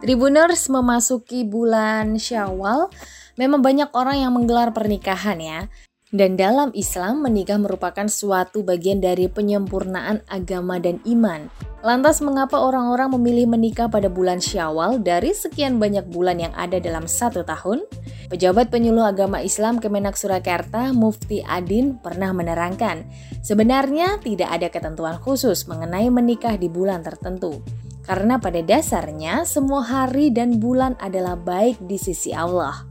Tribuners memasuki bulan Syawal, memang banyak orang yang menggelar pernikahan ya. Dan dalam Islam, menikah merupakan suatu bagian dari penyempurnaan agama dan iman. Lantas, mengapa orang-orang memilih menikah pada bulan Syawal dari sekian banyak bulan yang ada dalam satu tahun? Pejabat penyuluh agama Islam Kemenak Surakarta, Mufti Adin, pernah menerangkan, sebenarnya tidak ada ketentuan khusus mengenai menikah di bulan tertentu. Karena pada dasarnya, semua hari dan bulan adalah baik di sisi Allah.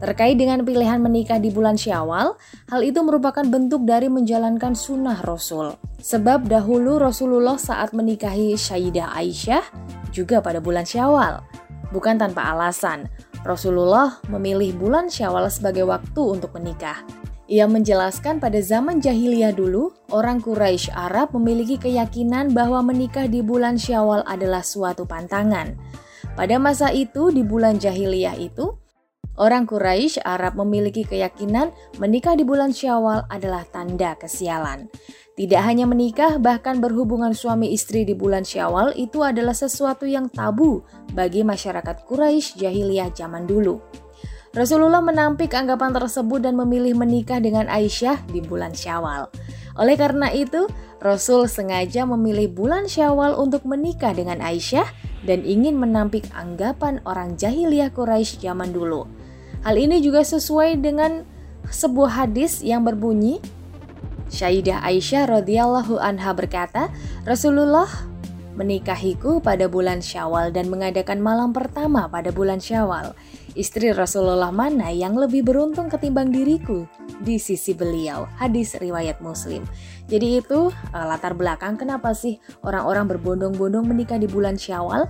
Terkait dengan pilihan menikah di bulan Syawal, hal itu merupakan bentuk dari menjalankan sunnah Rasul. Sebab dahulu Rasulullah saat menikahi Sayyidah Aisyah juga pada bulan Syawal. Bukan tanpa alasan, Rasulullah memilih bulan Syawal sebagai waktu untuk menikah. Ia menjelaskan pada zaman jahiliyah dulu, orang Quraisy Arab memiliki keyakinan bahwa menikah di bulan Syawal adalah suatu pantangan. Pada masa itu, di bulan jahiliyah itu, Orang Quraisy Arab memiliki keyakinan menikah di bulan Syawal adalah tanda kesialan. Tidak hanya menikah, bahkan berhubungan suami istri di bulan Syawal itu adalah sesuatu yang tabu bagi masyarakat Quraisy jahiliyah zaman dulu. Rasulullah menampik anggapan tersebut dan memilih menikah dengan Aisyah di bulan Syawal. Oleh karena itu, Rasul sengaja memilih bulan Syawal untuk menikah dengan Aisyah dan ingin menampik anggapan orang jahiliyah Quraisy zaman dulu. Hal ini juga sesuai dengan sebuah hadis yang berbunyi Syaidah Aisyah radhiyallahu anha berkata, Rasulullah menikahiku pada bulan Syawal dan mengadakan malam pertama pada bulan Syawal. Istri Rasulullah mana yang lebih beruntung ketimbang diriku di sisi beliau? Hadis riwayat Muslim. Jadi itu uh, latar belakang kenapa sih orang-orang berbondong-bondong menikah di bulan Syawal?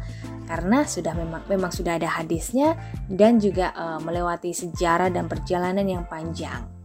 Karena sudah memang memang sudah ada hadisnya dan juga uh, melewati sejarah dan perjalanan yang panjang.